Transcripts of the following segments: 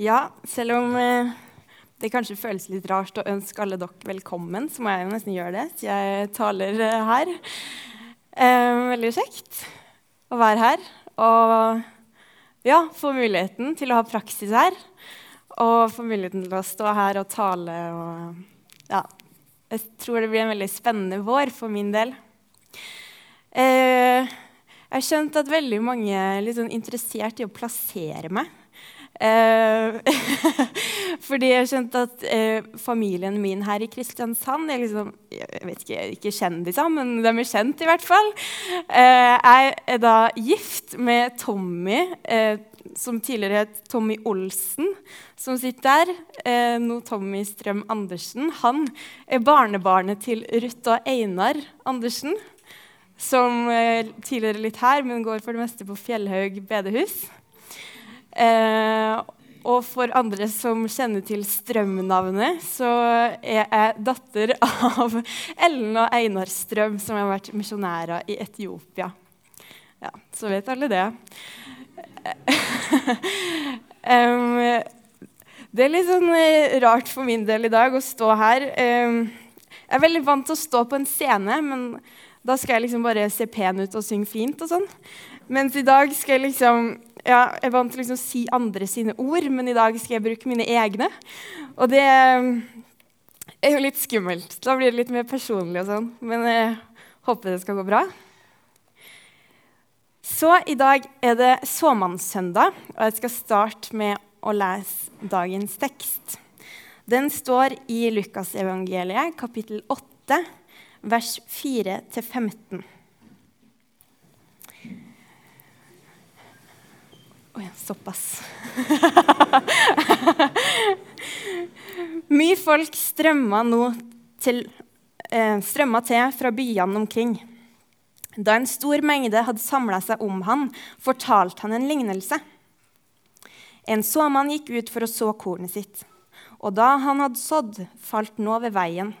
Ja, selv om eh, det kanskje føles litt rart å ønske alle dere velkommen, så må jeg jo nesten gjøre det. Så jeg taler eh, her. Eh, veldig kjekt å være her og ja, få muligheten til å ha praksis her. Og få muligheten til å stå her og tale og ja. Jeg tror det blir en veldig spennende vår for min del. Jeg har skjønt at veldig mange er litt sånn interessert i å plassere meg. Eh, fordi jeg skjønte at eh, familien min her i Kristiansand er liksom, jeg vet ikke, ikke kjendiser, men de er kjent i hvert fall. Eh, jeg er da gift med Tommy, eh, som tidligere het Tommy Olsen, som sitter der. Eh, nå Tommy Strøm Andersen. Han er barnebarnet til Ruth og Einar Andersen, som eh, tidligere litt her, men går for det meste på Fjellhaug bedehus. Eh, og for andre som kjenner til Strøm-navnet, så er jeg datter av Ellen og Einar Strøm, som har vært misjonærer i Etiopia. Ja, så vet alle det. um, det er litt sånn eh, rart for min del i dag å stå her. Um, jeg er veldig vant til å stå på en scene, men da skal jeg liksom bare se pen ut og synge fint. og sånn. Mens i dag skal jeg liksom ja, Jeg er vant til liksom å si andre sine ord, men i dag skal jeg bruke mine egne. Og det er jo litt skummelt. Da blir det litt mer personlig og sånn. Men jeg håper det skal gå bra. Så i dag er det såmannssøndag, og jeg skal starte med å lese dagens tekst. Den står i Lukasevangeliet, kapittel 8, vers 4-15. Oh ja, såpass. Mye folk strømma nå til, eh, strømma til fra byene omkring. Da en stor mengde hadde samla seg om han, fortalte han en lignelse. En såmann gikk ut for å så kornet sitt. Og da han hadde sådd, falt nå ved veien.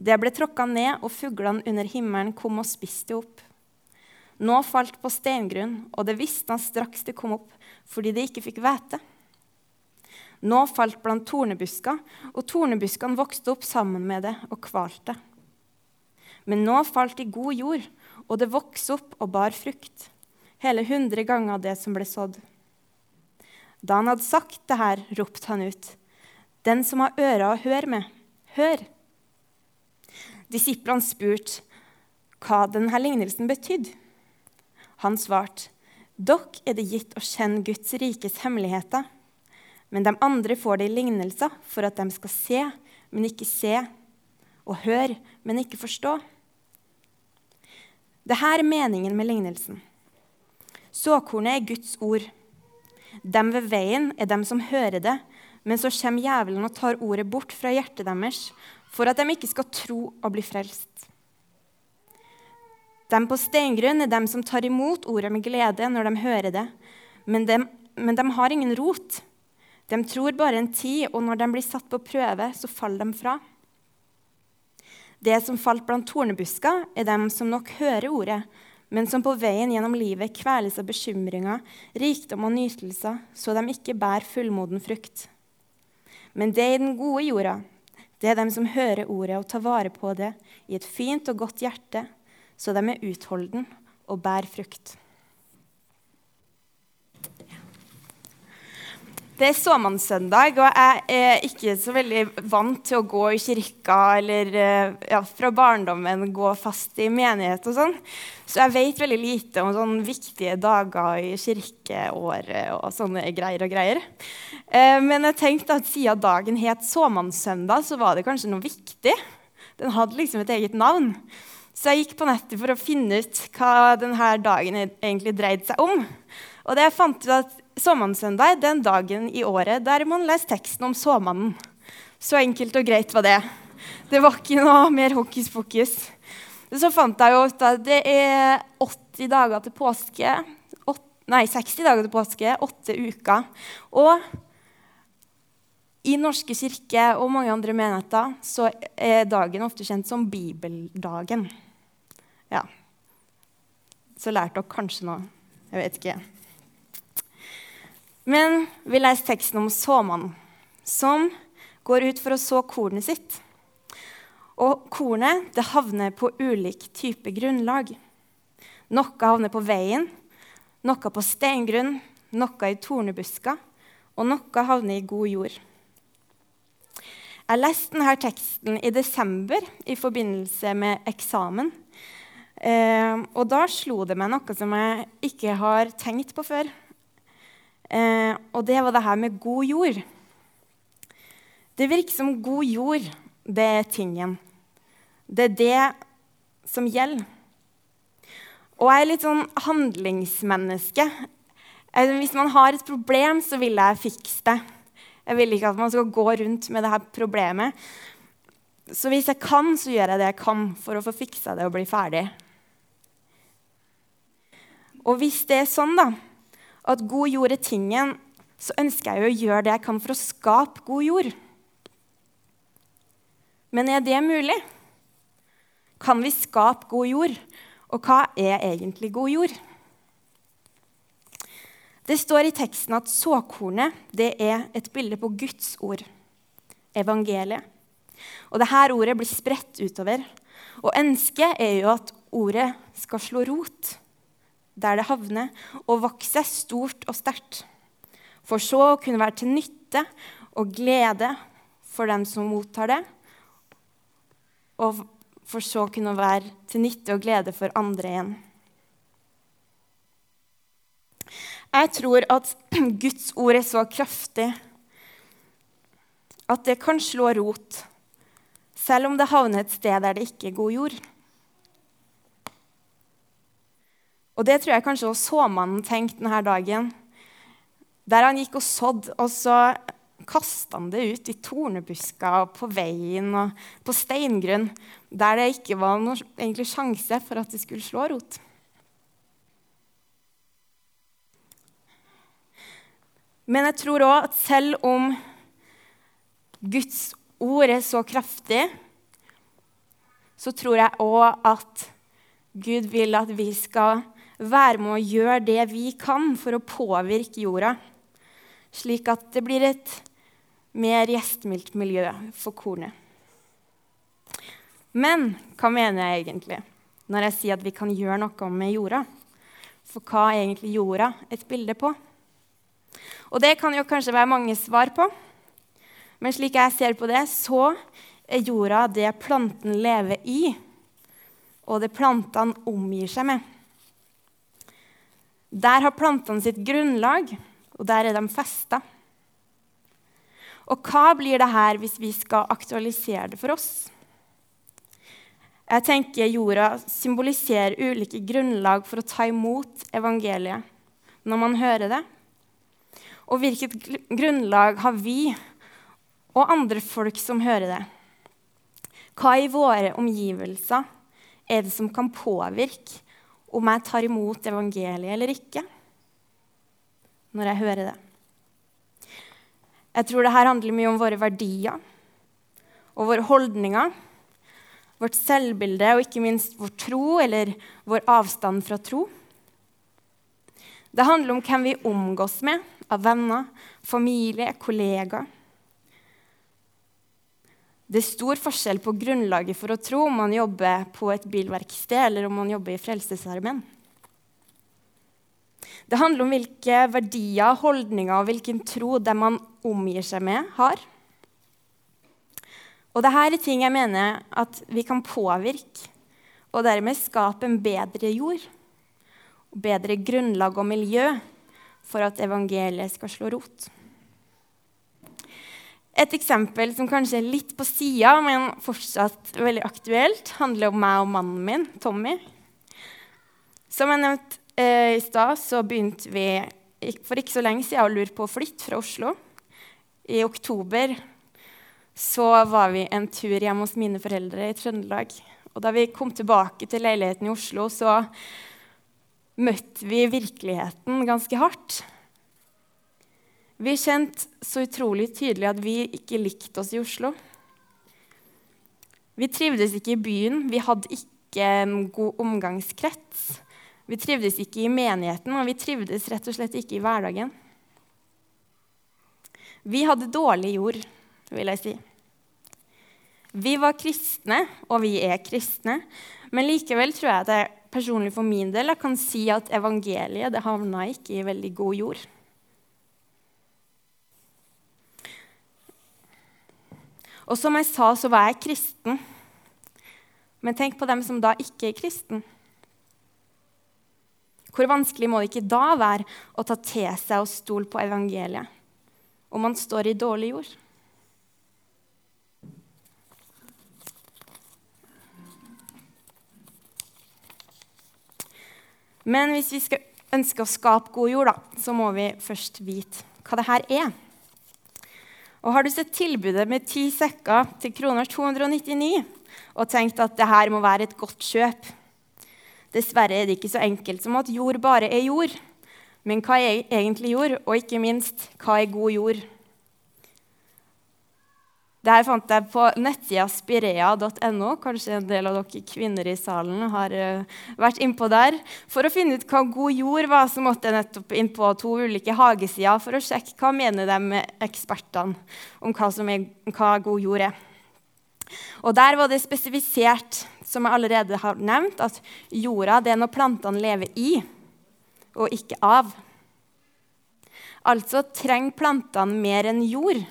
Det ble tråkka ned, og fuglene under himmelen kom og spiste opp. Nå falt på steingrunn, og det visste han straks det kom opp, fordi det ikke fikk hvete. Nå falt blant tornebusker, og tornebuskene vokste opp sammen med det og kvalte. Men nå falt i god jord, og det vokste opp og bar frukt, hele hundre ganger det som ble sådd. Da han hadde sagt det her, ropte han ut, Den som har ører å høre med, hør! Disiplene spurte hva denne lignelsen betydde. Han svarte, Dere er det gitt å kjenne Guds rikes hemmeligheter. Men de andre får det i lignelser for at de skal se, men ikke se, og høre, men ikke forstå. Dette er meningen med lignelsen. Såkornet er Guds ord. Dem ved veien er dem som hører det, men så kommer djevelen og tar ordet bort fra hjertet deres for at de ikke skal tro og bli frelst. De på steingrunn er dem som tar imot ordet med glede når de hører det, men de, men de har ingen rot. De tror bare en tid, og når de blir satt på prøve, så faller de fra. Det som falt blant tornebusker, er dem som nok hører ordet, men som på veien gjennom livet kveles av bekymringer, rikdom og nytelser, så de ikke bærer fullmoden frukt. Men det i den gode jorda, det er dem som hører ordet og tar vare på det i et fint og godt hjerte, så de er utholden og bærer frukt. Det er såmannssøndag, og jeg er ikke så veldig vant til å gå i kirka eller eh, ja, fra barndommen gå fast i menighet og sånn. Så jeg vet veldig lite om sånne viktige dager i kirkeåret og sånne greier og greier. Eh, men jeg tenkte at siden dagen het såmannssøndag, så var det kanskje noe viktig. Den hadde liksom et eget navn. Så jeg gikk på nettet for å finne ut hva denne dagen egentlig dreide seg om. Og det jeg fant ut at Såmannssøndag den dagen i året der man leser teksten om såmannen. Så enkelt og greit var det. Det var ikke noe mer hokus pokus. Så fant jeg jo ut at det er 80 dager til påske. 8, nei, 60 dager til påske, åtte uker. Og i Norske kirke og mange andre menigheter så er dagen ofte kjent som bibeldagen. Ja. Så lærte dere kanskje noe. Jeg vet ikke. Men vi leser teksten om såmannen som går ut for å så kornet sitt. Og kornet det havner på ulik type grunnlag. Noe havner på veien, noe på steingrunn, noe i tornebusker, og noe havner i god jord. Jeg leste denne teksten i desember i forbindelse med eksamen. Eh, og da slo det meg noe som jeg ikke har tenkt på før. Eh, og det var det her med god jord. Det virker som god jord, det er tingen. Det er det som gjelder. Og jeg er litt sånn handlingsmenneske. Eh, hvis man har et problem, så vil jeg fikse det. Jeg vil ikke at man skal gå rundt med det her problemet. Så hvis jeg kan, så gjør jeg det jeg kan for å få fiksa det og bli ferdig. Og hvis det er sånn da, at god jord er tingen, så ønsker jeg jo å gjøre det jeg kan for å skape god jord. Men er det mulig? Kan vi skape god jord? Og hva er egentlig god jord? Det står i teksten at såkornet det er et bilde på Guds ord, evangeliet. Og dette ordet blir spredt utover. Og ønsket er jo at ordet skal slå rot der det havner, og vokse stort og sterkt. For så å kunne være til nytte og glede for dem som mottar det, og for så å kunne være til nytte og glede for andre igjen. Jeg tror at Guds ord er så kraftig at det kan slå rot, selv om det havner et sted der det ikke er god jord. Og det tror jeg kanskje også såmannen tenkte denne dagen. Der han gikk og sådde, og så kasta han det ut i tornebusker og på veien og på steingrunn, der det ikke var noen sjanse for at det skulle slå rot. Men jeg tror òg at selv om Guds ord er så kraftig, så tror jeg òg at Gud vil at vi skal være med å gjøre det vi kan for å påvirke jorda, slik at det blir et mer gjestmildt miljø for kornet. Men hva mener jeg egentlig når jeg sier at vi kan gjøre noe med jorda? For hva er egentlig jorda et bilde på? Og det kan jo kanskje være mange svar på. Men slik jeg ser på det, så er jorda det planten lever i, og det plantene omgir seg med. Der har plantene sitt grunnlag, og der er de festa. Og hva blir det her hvis vi skal aktualisere det for oss? Jeg tenker jorda symboliserer ulike grunnlag for å ta imot evangeliet når man hører det. Og hvilket grunnlag har vi og andre folk som hører det? Hva i våre omgivelser er det som kan påvirke om jeg tar imot evangeliet eller ikke? Når jeg hører det. Jeg tror det her handler mye om våre verdier og våre holdninger. Vårt selvbilde og ikke minst vår tro eller vår avstand fra tro. Det handler om hvem vi omgås med av venner, familie, kollegaer. Det er stor forskjell på grunnlaget for å tro om man jobber på et bilverksted eller om man jobber i Frelsesarmeen. Det handler om hvilke verdier, holdninger og hvilken tro det man omgir seg med, har. Og dette er ting jeg mener at vi kan påvirke, og dermed skape en bedre jord. Bedre grunnlag og miljø for at evangeliet skal slå rot. Et eksempel som kanskje er litt på sida, men fortsatt veldig aktuelt, handler om meg og mannen min, Tommy. Som jeg nevnte eh, i stad, så begynte vi for ikke så lenge siden å lure på å flytte fra Oslo. I oktober så var vi en tur hjemme hos mine foreldre i Trøndelag. Og da vi kom tilbake til leiligheten i Oslo, så møtte vi virkeligheten ganske hardt. Vi kjente så utrolig tydelig at vi ikke likte oss i Oslo. Vi trivdes ikke i byen, vi hadde ikke en god omgangskrets. Vi trivdes ikke i menigheten, og vi trivdes rett og slett ikke i hverdagen. Vi hadde dårlig jord, vil jeg si. Vi var kristne, og vi er kristne, men likevel tror jeg at jeg personlig for min del jeg kan si at evangeliet det havna ikke i veldig god jord. Og som jeg sa, så var jeg kristen. Men tenk på dem som da ikke er kristen. Hvor vanskelig må det ikke da være å ta til seg og stole på evangeliet om man står i dårlig jord? Men hvis vi skal ønske å skape god jord, da, så må vi først vite hva det her er. Og Har du sett tilbudet med ti sekker til kroner 299 og tenkt at det her må være et godt kjøp? Dessverre er det ikke så enkelt som at jord bare er jord. Men hva er egentlig jord, og ikke minst, hva er god jord? Dette fant jeg på nettsida spirea.no. Kanskje en del av dere kvinner i salen har uh, vært innpå der. For å finne ut hva god jord var, så måtte jeg nettopp inn på to ulike hagesider for å sjekke hva mener de ekspertene om hva, er, hva god jord er. Og Der var det spesifisert, som jeg allerede har nevnt, at jorda det er når plantene lever i, og ikke av. Altså trenger plantene mer enn jord.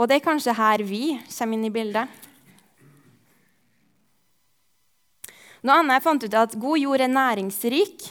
Og det er kanskje her vi kommer inn i bildet. Noe annet jeg fant ut er at God jord er næringsrik,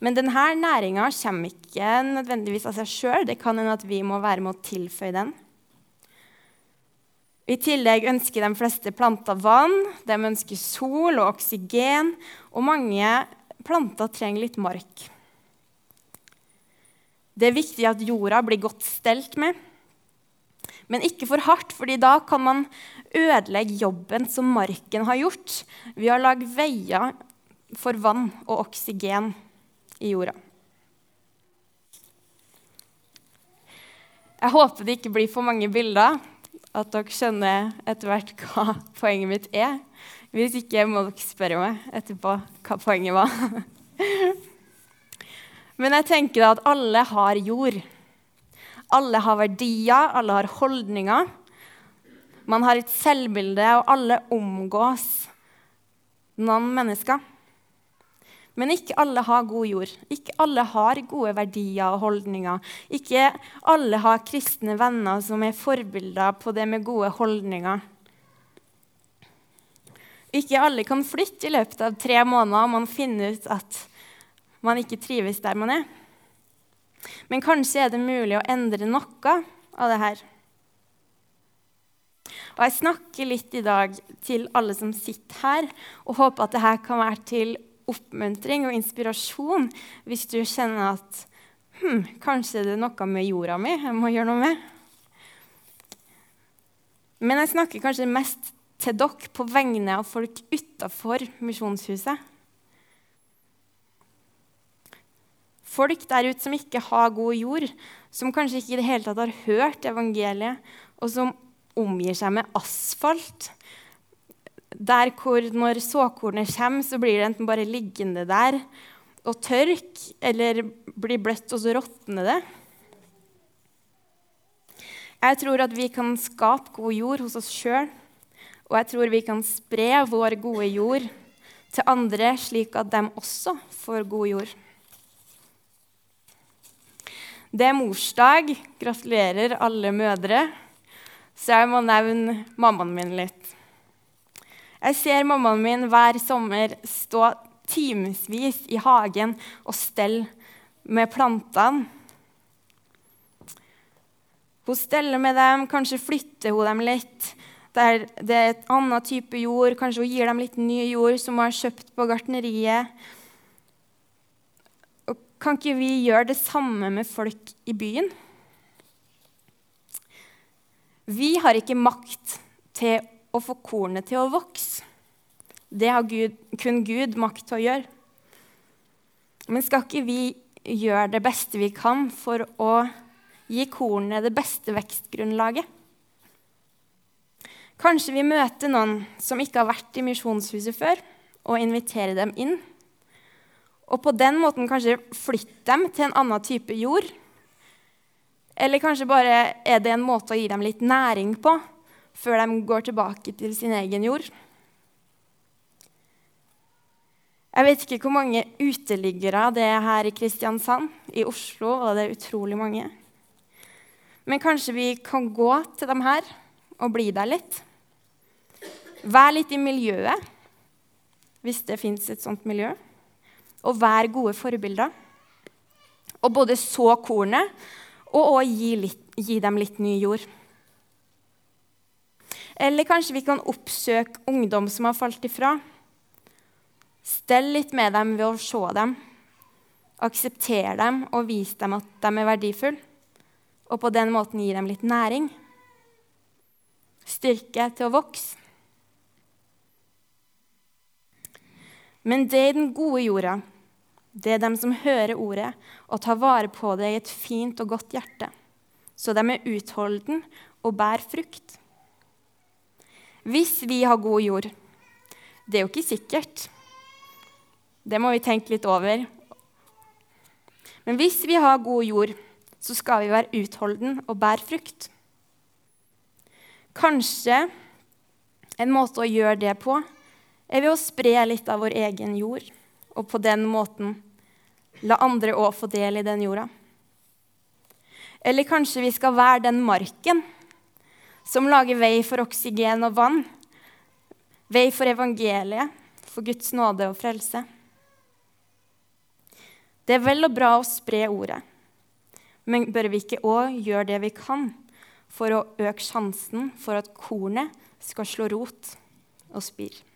men denne næringa kommer ikke nødvendigvis av seg sjøl. Det kan hende at vi må være med å tilføye den. I tillegg ønsker de fleste planter vann, de ønsker sol og oksygen, og mange planter trenger litt mark. Det er viktig at jorda blir godt stelt med. Men ikke for hardt, fordi da kan man ødelegge jobben som marken har gjort Vi har lagd veier for vann og oksygen i jorda. Jeg håper det ikke blir for mange bilder, at dere skjønner etter hvert hva poenget mitt er. Hvis ikke må dere spørre meg etterpå hva poenget var. Men jeg tenker at alle har jord. Alle har verdier, alle har holdninger. Man har et selvbilde, og alle omgås noen mennesker. Men ikke alle har god jord. Ikke alle har gode verdier og holdninger. Ikke alle har kristne venner som er forbilder på det med gode holdninger. Ikke alle kan flytte i løpet av tre måneder om man finner ut at man ikke trives der man er. Men kanskje er det mulig å endre noe av det her. Og Jeg snakker litt i dag til alle som sitter her, og håper at dette kan være til oppmuntring og inspirasjon hvis du kjenner at hm, kanskje det er noe med jorda mi jeg må gjøre noe med. Men jeg snakker kanskje mest til dere på vegne av folk utafor Misjonshuset. Folk der ute som ikke har god jord, som kanskje ikke i det hele tatt har hørt evangeliet, og som omgir seg med asfalt. Der hvor når såkornet kommer, så blir det enten bare liggende der og tørk, eller blir bløtt, og så råtner det. Jeg tror at vi kan skape god jord hos oss sjøl, og jeg tror vi kan spre vår gode jord til andre, slik at de også får god jord. Det er morsdag. Gratulerer, alle mødre. Så jeg må nevne mammaen min litt. Jeg ser mammaen min hver sommer stå timevis i hagen og stelle med plantene. Hun steller med dem, kanskje flytter hun dem litt. Der det er et annet type jord. Kanskje hun gir dem litt ny jord som hun har kjøpt på gartneriet. Kan ikke vi gjøre det samme med folk i byen? Vi har ikke makt til å få kornet til å vokse. Det har Gud, kun Gud makt til å gjøre. Men skal ikke vi gjøre det beste vi kan for å gi kornet det beste vekstgrunnlaget? Kanskje vi møter noen som ikke har vært i misjonshuset før, og inviterer dem inn og på den måten kanskje flytte dem til en annen type jord. Eller kanskje bare er det en måte å gi dem litt næring på før de går tilbake til sin egen jord. Jeg vet ikke hvor mange uteliggere det er her i Kristiansand. I Oslo var det utrolig mange. Men kanskje vi kan gå til dem her og bli der litt? Vær litt i miljøet, hvis det fins et sånt miljø. Og vær gode forbilder. Og både så kornet og gi, litt, gi dem litt ny jord. Eller kanskje vi kan oppsøke ungdom som har falt ifra. Stell litt med dem ved å se dem. Aksepter dem og vis dem at de er verdifulle. Og på den måten gi dem litt næring. Styrke til å vokse. Men det er den gode jorda, det er dem som hører ordet og tar vare på det i et fint og godt hjerte, så de er utholden og bærer frukt. Hvis vi har god jord Det er jo ikke sikkert. Det må vi tenke litt over. Men hvis vi har god jord, så skal vi være utholden og bære frukt. Kanskje en måte å gjøre det på er ved å spre litt av vår egen jord, og på den måten la andre òg få del i den jorda. Eller kanskje vi skal være den marken som lager vei for oksygen og vann, vei for evangeliet, for Guds nåde og frelse. Det er vel og bra å spre ordet, men bør vi ikke òg gjøre det vi kan for å øke sjansen for at kornet skal slå rot og spire?